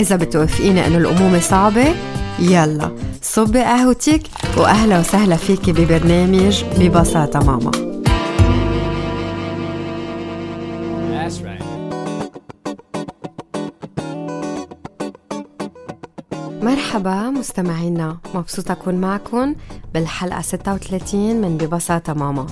إذا بتوافقيني إنه الأمومة صعبة يلا صبي قهوتك وأهلا وسهلا فيكي ببرنامج ببساطة ماما. مرحبا مستمعينا مبسوطة أكون معكم بالحلقة 36 من ببساطة ماما.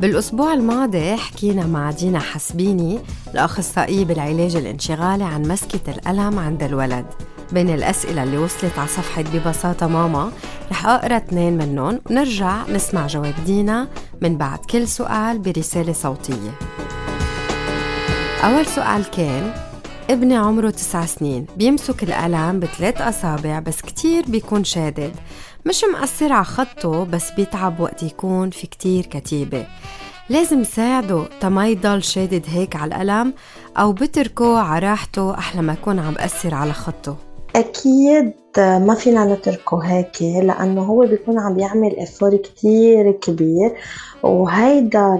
بالأسبوع الماضي حكينا مع دينا حسبيني الأخصائية بالعلاج الانشغالي عن مسكة الألم عند الولد. بين الأسئلة اللي وصلت على صفحة ببساطة ماما رح أقرأ اثنين منهم. ونرجع نسمع جواب دينا من بعد كل سؤال برسالة صوتية. أول سؤال كان ابني عمره تسع سنين. بيمسك القلم بثلاث أصابع بس كتير بيكون شادد. مش مأثر على خطه بس بيتعب وقت يكون في كتير كتيبة. لازم ساعده تما يضل شادد هيك على القلم أو بتركه على راحته أحلى ما يكون عم بأثر على خطه. أكيد ما فينا نتركه هيك لأنه هو بيكون عم بيعمل إفور كتير كبير وهيدا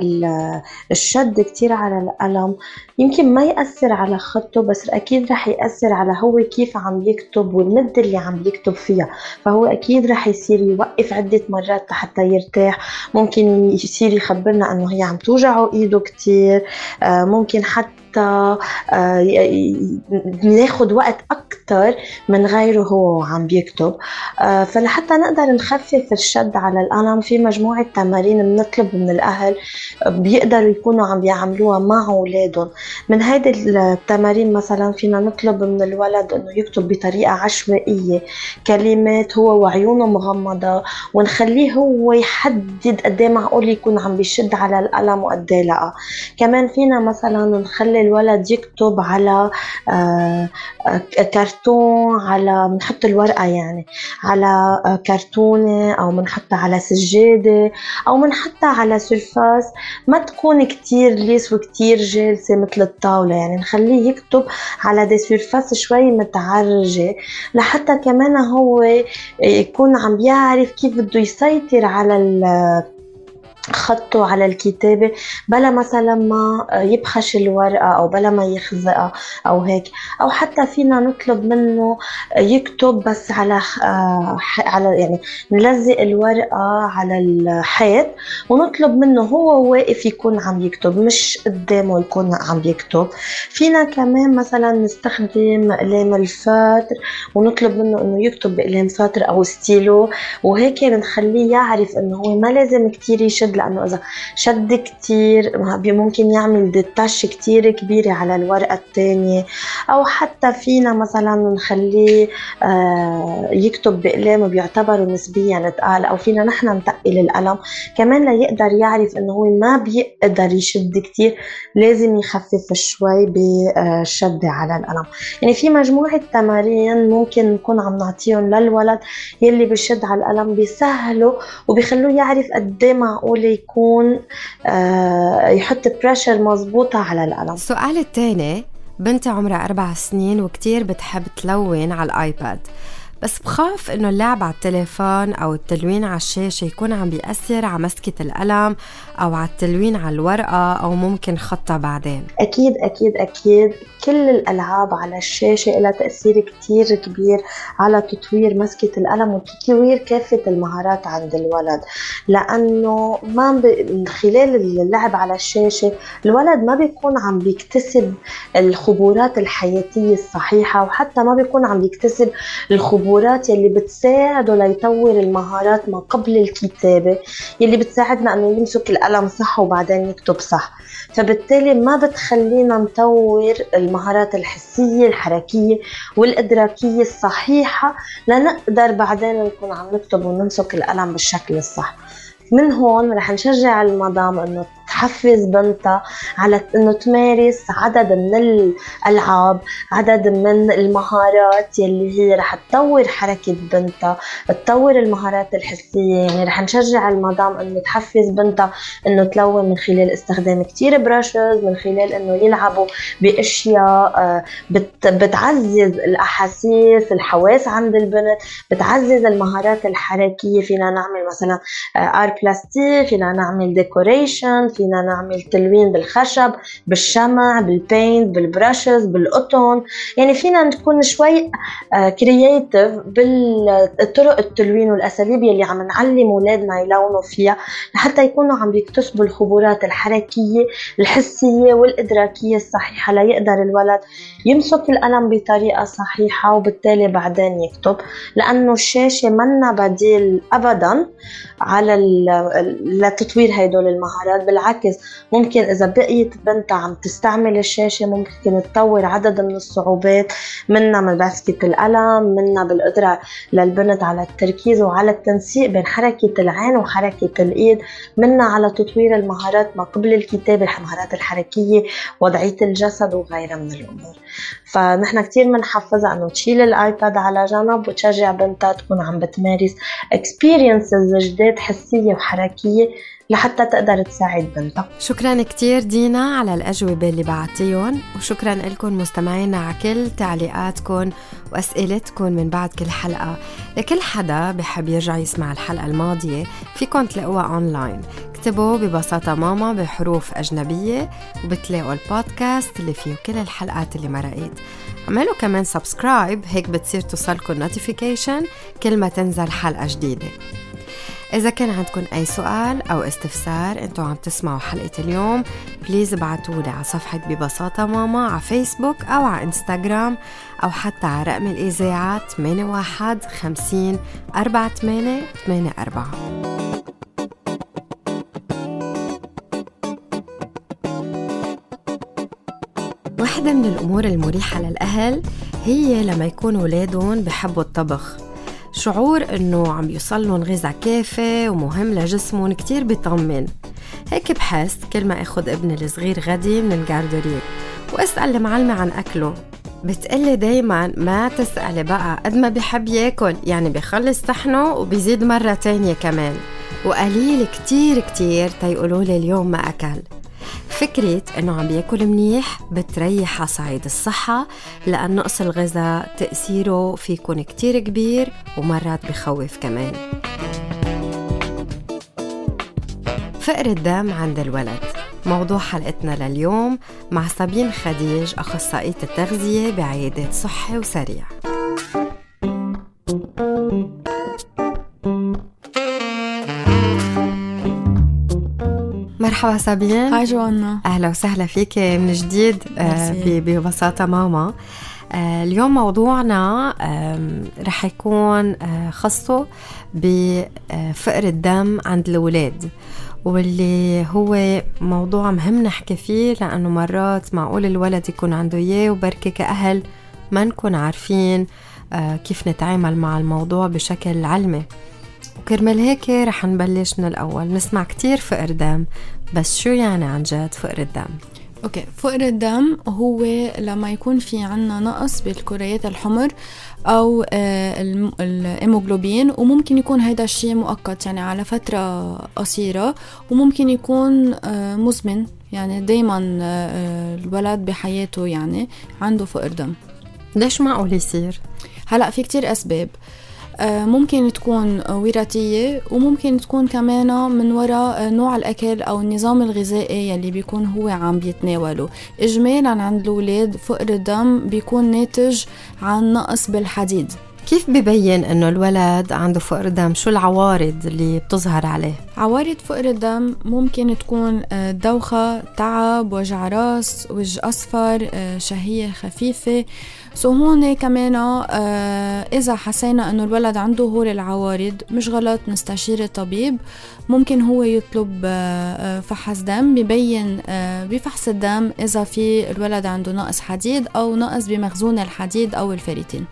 الشد كتير على القلم يمكن ما يأثر على خطه بس أكيد رح يأثر على هو كيف عم يكتب والمدة اللي عم يكتب فيها. فهو أكيد رح يصير يوقف عدة مرات حتى يرتاح. ممكن يصير يخبرنا أنه هي عم توجعه إيده كتير. آه، ممكن حتى حتى ناخد وقت أكتر من غيره هو. عم بيكتب. آه، فلحتى نقدر نخفف الشد على القلم في مجموعة تمارين بنطلب من الأهل بيقدروا يكونوا عم بيعملوها مع أولادهم. من هيدي التمارين مثلا فينا نطلب من الولد إنه يكتب بطريقة عشوائية كلمات هو وعيونه مغمضة ونخليه هو يحدد قد إيه معقول يكون عم بيشد على القلم وقد إيه لأ. كمان فينا مثلا نخلي الولد يكتب على آه، آه، كرتون على بنحط الورقة يعني على كرتونة أو بنحطها على سجادة أو بنحطها على سلفاس ما تكون كتير ليس وكتير جالسة مثل الطاولة يعني نخليه يكتب على دي سيرفاس شوي متعرجة لحتى كمان هو يكون عم بيعرف كيف بده يسيطر على خطه على الكتابة بلا مثلا ما يبخش الورقة أو بلا ما يخزقها أو هيك. أو حتى فينا نطلب منه يكتب بس على على يعني نلزق الورقة على الحيط ونطلب منه هو واقف يكون عم يكتب مش قدامه يكون عم يكتب. فينا كمان مثلا نستخدم أقلام ال feutre ونطلب منه إنه يكتب بأقلام feutre أو ستيلو وهيك بنخليه يعرف إنه هو ما لازم كتير يشد لأنه إذا شد كتير ممكن يعمل des taches كتير كبيرة على الورقة الثانية أو حتى فينا مثلا نخليه آه، يكتب بإقلام بيعتبروا نسبيا تقال أو فينا نحن نتقل القلم. كمان ليقدر يعرف إنه هو ما بيقدر يشد كتير لازم يخفف شوي بالشد على القلم. يعني في مجموعة تمارين ممكن نكون عم نعطيهم للولد يلي بشد على القلم بيسهلوا وبيخلوه يعرف قد إيه معقول يكون آه، يحط pressure مزبوطة على القلم. السؤال الثاني بنتي عمرها أربع سنين وكتير بتحب تلون على ال iPad. بس بخاف إنه اللعب على التليفون أو التلوين على الشاشة يكون عم بيأثر على مسكة القلم أو على التلوين على الورقة أو ممكن خطها بعدين. أكيد أكيد أكيد. كل الألعاب على الشاشة لها تأثير كتير كبير على تطوير مسكة القلم وتطوير كافة المهارات عند الولد. لأنه ما ب... خلال اللعب على الشاشة الولد ما بيكون عم بيكتسب الخبرات الحياتية الصحيحة وحتى ما بيكون عم بيكتسب الخبرات الخبرات يلي بتساعده ليطور المهارات ما قبل الكتابة يلي بتساعدنا إنه يمسك القلم صح وبعدين يكتب صح. فبالتالي ما بتخلينا نطور المهارات الحسية الحركية والإدراكية الصحيحة لنقدر بعدين نكون عم نكتب ونمسك القلم بالشكل الصح. من هون رح نشجع المدام إنه تحفز بنتها على إنه تمارس عدد من الألعاب عدد من المهارات يلي هي رح تطور حركة بنتها تطور المهارات الحسية. يعني رح نشجع المدام إنه تحفز بنتها إنه تلون من خلال استخدام كتير brushes من خلال إنه يلعبوا بأشياء آه، بتعزز الأحاسيس الحواس عند البنت بتعزز المهارات الحركية. فينا نعمل مثلا arts آه، plastiques فينا نعمل decoration فينا نعمل تلوين بالخشب بالشمع بال paint بال brushes بالقطن يعني فينا نكون شوي كرييتيف آه، بالطرق التلوين والأساليب يلي عم نعلم أولادنا يلونوا فيها لحتى يكونوا عم بيكتسبوا الخبرات الحركية الحسية والإدراكية الصحيحة ليقدر الولد يمسك القلم بطريقة صحيحة وبالتالي بعدين يكتب. لأنه الشاشة منا بديل ابدا على لتطوير هدول المهارات بالعكس ممكن إذا بقيت بنتها عم تستعمل الشاشة ممكن تطور عدد من الصعوبات منها من مسكه القلم منها بالقدرة للبنت على التركيز وعلى التنسيق بين حركة العين وحركة الإيد منها على تطوير المهارات ما قبل الكتابة المهارات الحركية وضعية الجسد وغيرها من الأمور. فنحن كثير بنحفزها إنه تشيل ال iPad على جنب وتشجع بنتها تكون عم بتمارس experiences جداد حسية وحركية لحتى تقدر تساعد بنتها شكرا كتير دينا على الأجوبة اللي بعتيهم وشكرا لكم مستمعينا على كل تعليقاتكم وأسئلتكم من بعد كل حلقة. لكل حدا بحب يرجع يسمع الحلقة الماضية فيكم تلاقوها أونلاين. اكتبوا ببساطة ماما بحروف أجنبية وبتلاقوا البودكاست اللي فيه كل الحلقات اللي مرقت اعملوا كمان subscribe هيك بتصير توصلكم notification كل ما تنزل حلقة جديدة. إذا كان عندكم أي سؤال أو استفسار أنتوا عم تسمعوا حلقة اليوم بليز ابعتولي على صفحة ببساطة ماما على فيسبوك أو على إنستغرام أو حتى على رقم الإذاعة 81 50 48 84 واحدة من الأمور المريحة للأهل هي لما يكون ولادهم بحبوا الطبخ. شعور إنه عم يوصل لهم غذاء كافي ومهم لجسمهم كتير بيطمن. هيك بحس كل ما اخد ابني الصغير غدي من الجاردوريه وأسأل المعلمة عن أكله. بتقلي دايما ما تسألي بقى قد ما بحب ياكل يعني بخلص طحنه وبيزيد مرة تانية كمان. وقليل كتير كتير تيقولوا لي اليوم ما أكل. فكرة إنه عم بياكل منيح بتريح على صعيد الصحة لأن نقص الغذاء تأثيره في يكون كتير كبير ومرات بخوف كمان. فقر الدم عند الولد. موضوع حلقتنا لليوم مع صابين خديج أخصائية التغذية بعيادة صحي وسريع. مرحبا سابين هاي جوانا أهلا وسهلا فيك من جديد آه، ببساطة ماما. آه، اليوم موضوعنا رح يكون آه، خاصة بفقر الدم عند الأولاد واللي هو موضوع مهم نحكي فيه لأنه مرات معقول الولد يكون عنده إياه وبركي كأهل ما نكون عارفين كيف نتعامل مع الموضوع بشكل علمي. وكرمال هيك رح نبلش من الأول نسمع كتير فقر دم بس شو يعني عن جد فقر الدم؟ أوكي فقر الدم هو لما يكون في عنا نقص بالكريات الحمر أو آه، الهيموغلوبين وممكن يكون هذا الشيء مؤقت يعني على فترة قصيرة وممكن يكون آه، مزمن يعني دايما آه، الولد بحياته يعني عنده فقر دم ليش معقول يصير؟ هلأ في كتير أسباب آه، ممكن تكون وراثية وممكن تكون كمان من وراء نوع الأكل أو النظام الغذائي يلي بيكون هو عم بيتناوله. إجمالا عند الأولاد فقر الدم بيكون ناتج عن نقص بالحديد. كيف ببين إنه الولد عنده فقر دم شو العوارض اللي بتظهر عليه؟ عوارض فقر الدم ممكن تكون آه، دوخة تعب وجع راس وجه أصفر آه، شهية خفيفة so هون كمان آه إذا حسينا إنه الولد عنده هول العوارض مش غلط نستشير الطبيب. ممكن هو يطلب آه, آه، فحص دم ببين بفحص الدم إذا في الولد عنده نقص حديد أو نقص بمخزون الحديد أو الفيريتين.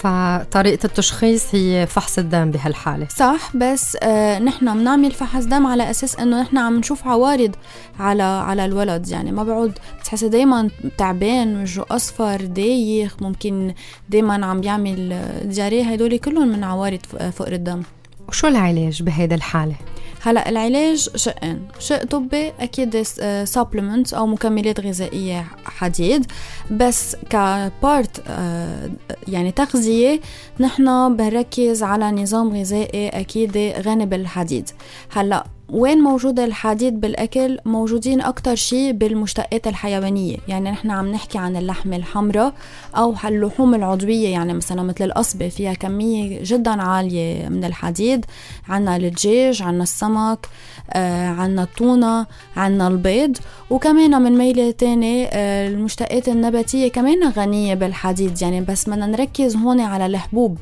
فطريقة التشخيص هي فحص الدم بهالحالة. صح بس آه نحن بنعمل فحص دم على أساس إنه نحن عم نشوف عوارض على على الولد. يعني ما بعود بتحسي دايما تعبان وجهه أصفر دايخ ممكن دايما عم بيعمل دياريه هدول كلهم من عوارض فقر الدم. وشو العلاج بهيدي الحالة؟ هلا العلاج شقين شق طبي أكيد سبلمنت أو مكملات غذائية حديد. بس كبارت آه، يعني تغذية نحن بنركز على نظام غذائي أكيد غني بالحديد. هلا وين موجود الحديد بالأكل؟ موجودين أكتر شيء بالمشتقات الحيوانية. يعني نحن عم نحكي عن اللحمة الحمراء أو اللحوم العضوية. يعني مثلا مثل القصبة فيها كمية جدا عالية من الحديد. عنا الدجاج عنا السمك آه عنا التونة عنا البيض. وكمان من ميلة تاني آه المشتقات النباتية كمان غنية بالحديد. يعني بس بدنا نركز هون على الحبوب.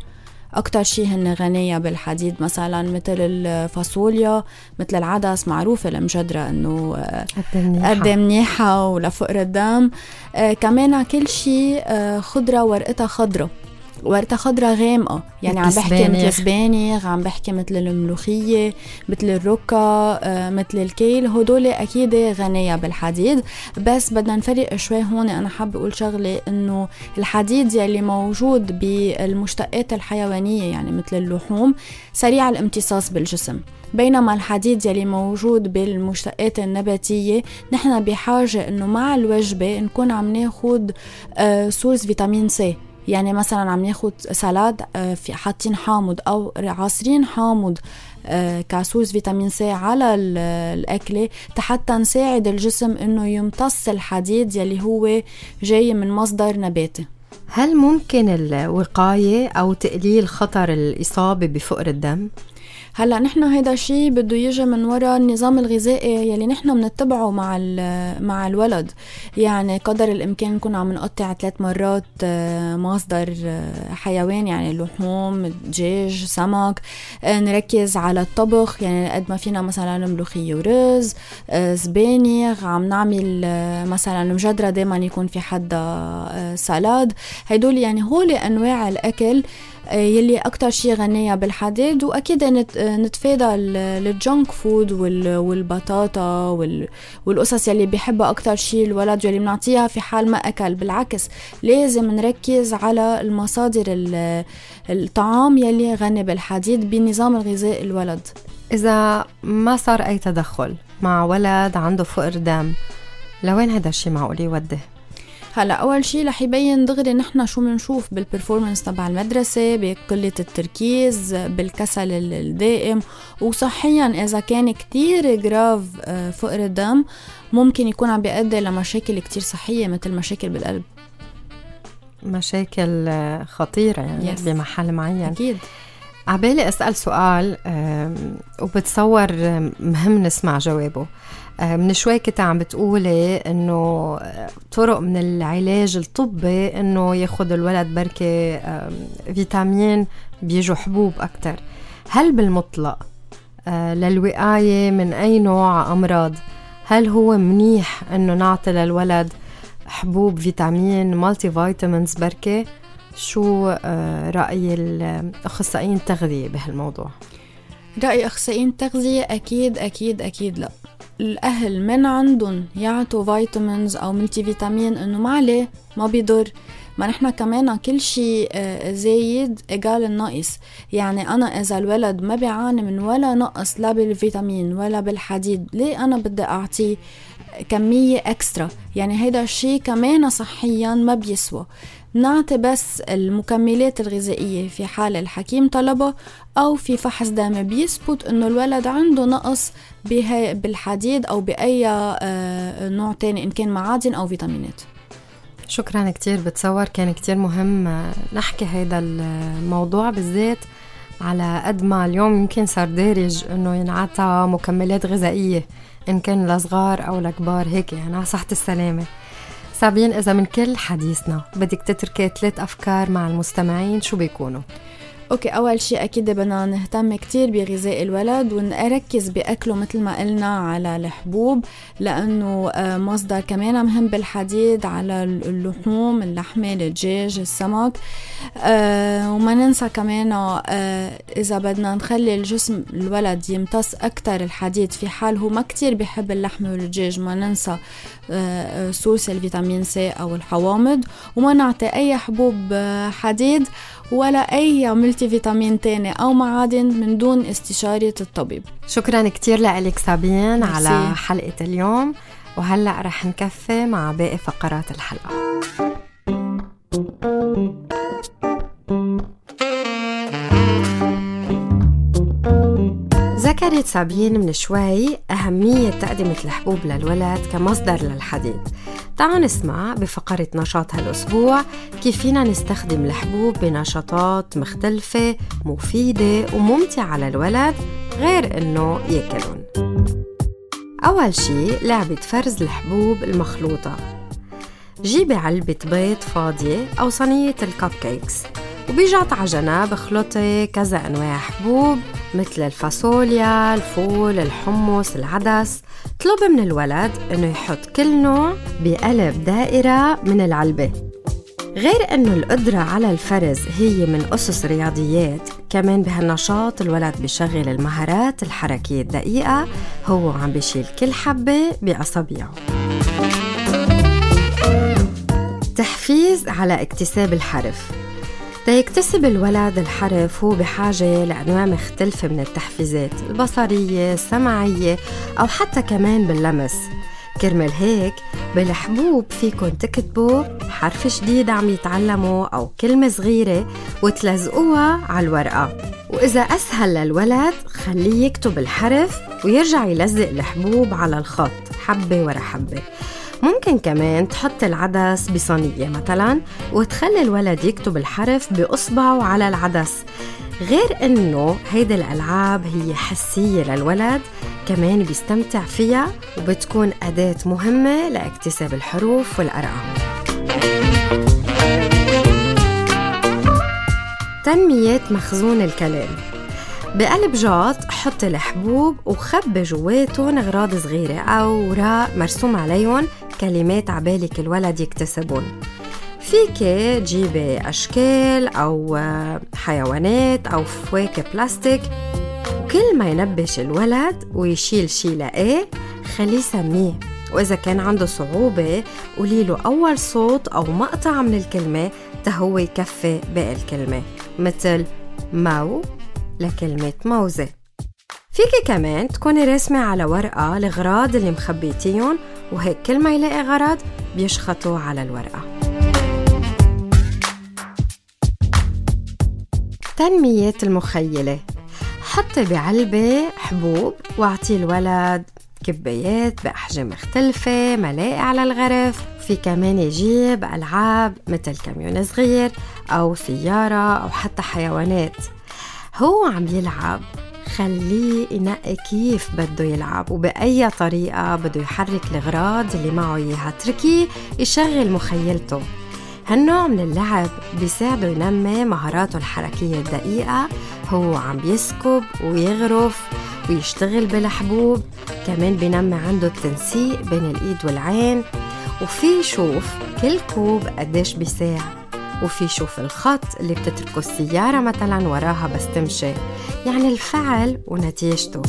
أكتر شي هن غنية بالحديد مثلا مثل الفاصوليا مثل العدس معروفة المجدرة إنه آه، قد منيحة. ولفقر الدم. آه كمان كل شي آه خضرة ورقتها خضرة. ورقتها خضرة غامقة. يعني عم بحكي مثل السبانخ عم بحكي مثل الملوخية مثل الركا آه مثل الكيل. هدول أكيد غنية بالحديد. بس بدنا نفرق شوي هون. أنا حابة أقول شغلة إنه الحديد يلي موجود بالمشتقات الحيوانية يعني مثل اللحوم سريع الامتصاص بالجسم. بينما الحديد يلي موجود بالمشتقات النباتية نحن بحاجة إنه مع الوجبة نكون عم ناخد آه source فيتامين C. يعني مثلا عم ناخد salade آه، في حاطين حامض أو عاصرين حامض آه، كاسوس فيتامين سي على الأكلة حتى نساعد الجسم إنه يمتص الحديد يلي هو جاي من مصدر نباتي هل ممكن الوقاية أو تقليل خطر الإصابة بفقر الدم؟ هلا نحن هيدا الشيء بده يجي من وراء النظام الغذائي يلي نحن بنتبعه مع مع الولد. يعني قدر الإمكان نكون عم نقطع ثلاث مرات آه، مصدر آه، حيوان يعني لحوم دجاج سمك آه، نركز على الطبخ. يعني قد ما فينا مثلا ملوخيه ورز سبانخ عم نعمل مثلا مجدرة دائما يكون في حدا سلاد. هدول يعني هول أنواع الأكل يلي أكتر شي غنية بالحديد وأكيد نتفادى الجنك فود والبطاطا والقصص يلي بيحبها أكتر شي الولد يلي بنعطيها في حال ما أكل بالعكس لازم نركز على المصادر الطعام يلي غني بالحديد بنظام الغذاء الولد إذا ما صار أي تدخل مع ولد عنده فقر دم لوين هذا الشي معقول يودي؟ هلا أول شيء رح يبين دغري نحن شو بنشوف بال performance تبع المدرسة بقلة التركيز بالكسل الدائم. وصحيا إذا كان كتير grave آه، فقر الدم ممكن يكون عم بيؤدي لمشاكل كتير صحية مثل مشاكل بالقلب. مشاكل خطيرة يعني yes. بمحل معين. أكيد. عبالي أسأل سؤال وبتصور مهم نسمع جوابه. من شوي كنت عم بتقولي إنه طرق من العلاج الطبي إنه ياخذ الولد بركة فيتامين بيجوا حبوب أكثر هل بالمطلق آه، للوقاية من أي نوع أمراض هل هو منيح إنه نعطي للولد حبوب فيتامين مالتي فيتامينز بركة؟ شو آه، رأي الأخصائيين التغذية بهالموضوع؟ رأي أخصائيين التغذية أكيد أكيد أكيد لا. الأهل من عندهم يعطوا vitamins أو multivitamin إنه ما عليه ما بيضر. ما نحن كمان كل شيء آه، زايد égal الناقص يعني أنا إذا الولد ما بيعاني من ولا نقص لا بالفيتامين ولا بالحديد ليه أنا بدي أعطيه كمية extra يعني هيدا الشيء كمان صحيا ما بيسوى. نعطي بس المكملات الغذائية في حال الحكيم طلبها أو في فحص دم بيثبت إنه الولد عنده نقص بالحديد أو بأي آه، نوع تاني إن كان معادن أو فيتامينات. شكرا كتير بتصور كان كتير مهم آه، نحكي هيدا الموضوع بالذات على قد ما اليوم يمكن صار دارج إنه ينعطى مكملات غذائية إن كان لصغار أو لكبار هيك يعني على صحة السلامة. سابين إذا من كل حديثنا بدك تتركي ثلاث أفكار مع المستمعين شو بيكونوا؟ أوكي أول شيء أكيد بدنا نهتم كتير بغذاء الولد ونركز بأكله مثل ما قلنا على الحبوب لأنه آه، مصدر كمان مهم بالحديد على اللحوم اللحمة الدجاج السمك آه، وما ننسى كمان آه، إذا بدنا نخلي الجسم الولد يمتص أكثر الحديد في حال هو ما كتير بحب اللحمه والدجاج ما ننسى source الفيتامين سي أو الحوامض وما نعطي أي حبوب حديد ولا أي multivitamin تاني أو معادن من دون استشارة الطبيب. شكرا كتير لك سابين على حلقة اليوم وهلأ رح نكفي مع باقي فقرات الحلقة. سابين من شوي أهمية تقدمة الحبوب للولد كمصدر للحديد. تعالوا نسمع بفقرة نشاط هالأسبوع كيف فينا نستخدم الحبوب بنشاطات مختلفة مفيدة وممتعة للولد غير إنه ياكلون أول شي لعبة فرز الحبوب المخلوطة. جيبي علبة بيض فاضية أو صينية ال cupcakes. وبجاط على جنب اخلطي كذا أنواع حبوب مثل الفاصوليا، الفول، الحمص، العدس. اطلبي من الولد إنه يحط كل نوع بقلب دائرة من العلبة. غير إنه القدرة على الفرز هي من أسس رياضيات كمان بهالنشاط الولد بيشغل المهارات الحركية الدقيقة هو عم بيشيل كل حبة بأصابعه. تحفيز على اكتساب الحرف. ليكتسب الولد الحرف هو بحاجة لأنواع مختلفة من التحفيزات البصرية السمعية أو حتى كمان باللمس. كرمال هيك بالحبوب فيكن تكتبوا حرف جديد عم يتعلموا أو كلمة صغيرة وتلزقوها على الورقة. وإذا أسهل للولد خليه يكتب الحرف ويرجع يلزق الحبوب على الخط. حبة ورا حبة. ممكن كمان تحط العدس بصينية مثلا وتخلي الولد يكتب الحرف بإصبعه على العدس. غير إنه هيدي الألعاب هي حسية للولد كمان بيستمتع فيها وبتكون أداة مهمة لاكتساب الحروف والأرقام. تنمية مخزون الكلام. بقلب جاط حط الحبوب وخبي جواتهم اغراض صغيرة أو وراء مرسوم عليهم كلمات عبالك الولد يكتسبون. فيك تجيبي أشكال أو حيوانات أو فواكه بلاستيك وكل ما ينبش الولد ويشيل شي لقاه خليه يسميه. وإذا كان عنده صعوبة قولي له أول صوت أو مقطع من الكلمة تهو يكفي باقي الكلمة مثل ماو لكلمة موزة. فيكي كمان تكوني راسمة على ورقة الغراض اللي مخبيتيهم وهيك كل ما يلاقي غرض بيشخطوا على الورقة. تنمية المخيلة. حطي بعلبة حبوب واعطي الولد كبايات بأحجام مختلفة ملاقي على الغرف. في كمان يجيب ألعاب مثل كاميون صغير أو سيارة أو حتى حيوانات. هو عم يلعب خليه ينقي كيف بده يلعب وبأي طريقة بده يحرك الأغراض اللي معه إياها. اتركيه يشغل مخيلته. هالنوع من اللعب بيساعده ينمي مهاراته الحركية الدقيقة. هو عم بيسكب ويغرف ويشتغل بالحبوب. كمان بينمي عنده التنسيق بين الإيد والعين. وفي يشوف كل كوب قديش بيساعد وفي يشوف الخط اللي بتتركه السيارة مثلا وراها بس تمشي. يعني الفعل ونتيجته.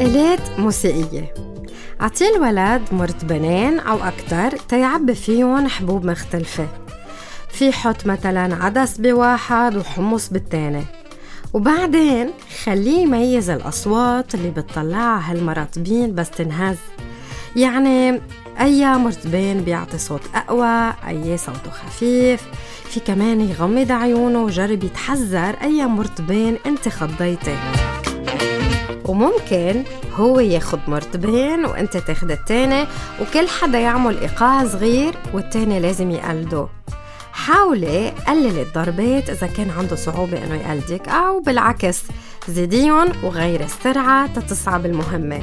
آلات موسيقية. أعطي الولد مرتبنين أو أكتر تيعبي فيهم حبوب مختلفة. في حط مثلا عدس بواحد وحمص بالتاني. وبعدين خليه يميز الأصوات اللي بتطلعها هالمراطبين بس تنهز. يعني أي مرتبين بيعطي صوت أقوى أي صوته خفيف. في كمان يغمض عيونه وجرب يتحذر أي مرتبين أنت خضيتي. وممكن هو ياخد مرتبين وأنت تاخد التاني وكل حدا يعمل إيقاع صغير والتاني لازم يقلده. حاولي قللي الضربات إذا كان عنده صعوبة إنه يقلدك أو بالعكس زيديهم وغيري السرعة تتصعب المهمة.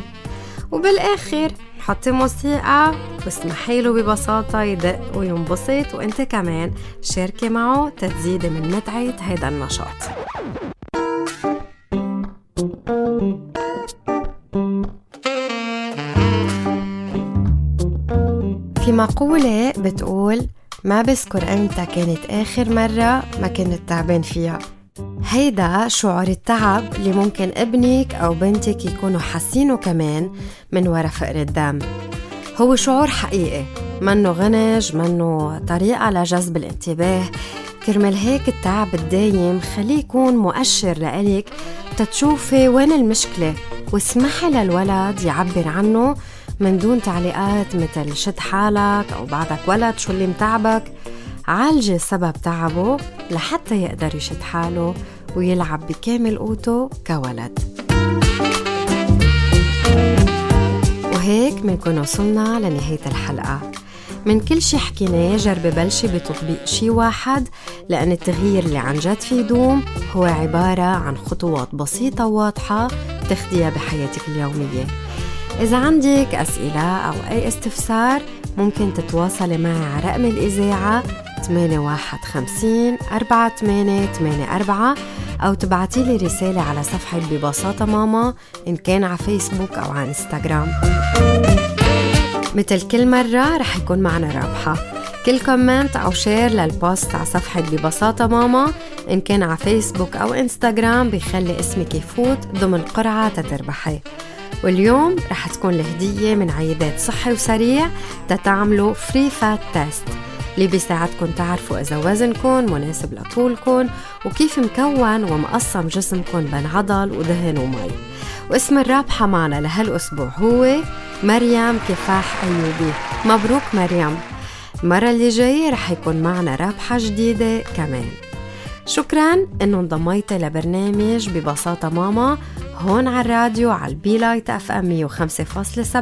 وبالآخر حطي موسيقى واسمحي له ببساطة يدق وينبسط. وإنت كمان شاركي معه تتزيدي من متعة هيدا النشاط. في مقولة بتقول ما بذكر إمتى كانت آخر مرة ما كنت تعبان فيها. هيدا شعور التعب اللي ممكن ابنك أو بنتك يكونوا حاسينه كمان من وراء فقر الدم. هو شعور حقيقي منه غنج منه طريقة لجذب الانتباه. كرمال هيك التعب الدايم خليه يكون مؤشر لإلك تتشوفي وين المشكلة واسمحي للولد يعبر عنه من دون تعليقات مثل شد حالك أو بعدك ولد شو اللي متعبك. عالجي سبب تعبه لحتى يقدر يشد حاله. ويلعب بكامل قوته كولد. وهيك بنكون وصلنا لنهاية الحلقة. من كل شي حكيناه جربي بلشي بتطبيق شي واحد لأن التغيير اللي عن جد فيه دوم هو عبارة عن خطوات بسيطة وواضحة تاخديها بحياتك اليومية. إذا عندك أسئلة أو أي استفسار ممكن تتواصلي معي على رقم الإذاعة 8150 4884 أو تبعتي لي رسالة على صفحة ببساطة ماما إن كان على فيسبوك أو على إنستغرام. مثل كل مرة رح يكون معنا رابحة. كل comment أو share لل post على صفحة ببساطة ماما إن كان على فيسبوك أو إنستغرام بيخلي اسمك يفوت ضمن قرعة تتربحي. واليوم رح تكون الهدية من عيادات صحي وسريع تتعملوا free fat test اللي بيساعدكم تعرفوا إذا وزنكم مناسب لطولكم وكيف مكون ومقسم جسمكم بين عضل ودهن ومي. واسم الرابحة معنا لهالأسبوع هو مريم كفاح أيوبي. مبروك مريم. المرة اللي جاية رح يكون معنا رابحة جديدة كمان. شكرا إنه انضميتي لبرنامج ببساطة ماما هون على الراديو على ال B Light FM 105.7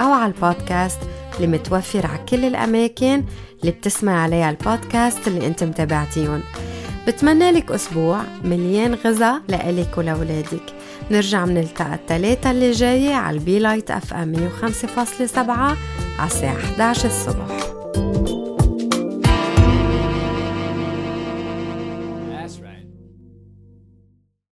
أو على البودكاست اللي متوفر على كل الأماكن اللي بتسمع عليها البودكاست اللي أنت متابعتيهم بتمنى لك أسبوع مليان غذاء لإلك ولولادك نرجع منلتقى التلاتة اللي جاية على ال B Light FM 105.7 على الساعة 11 الصبح.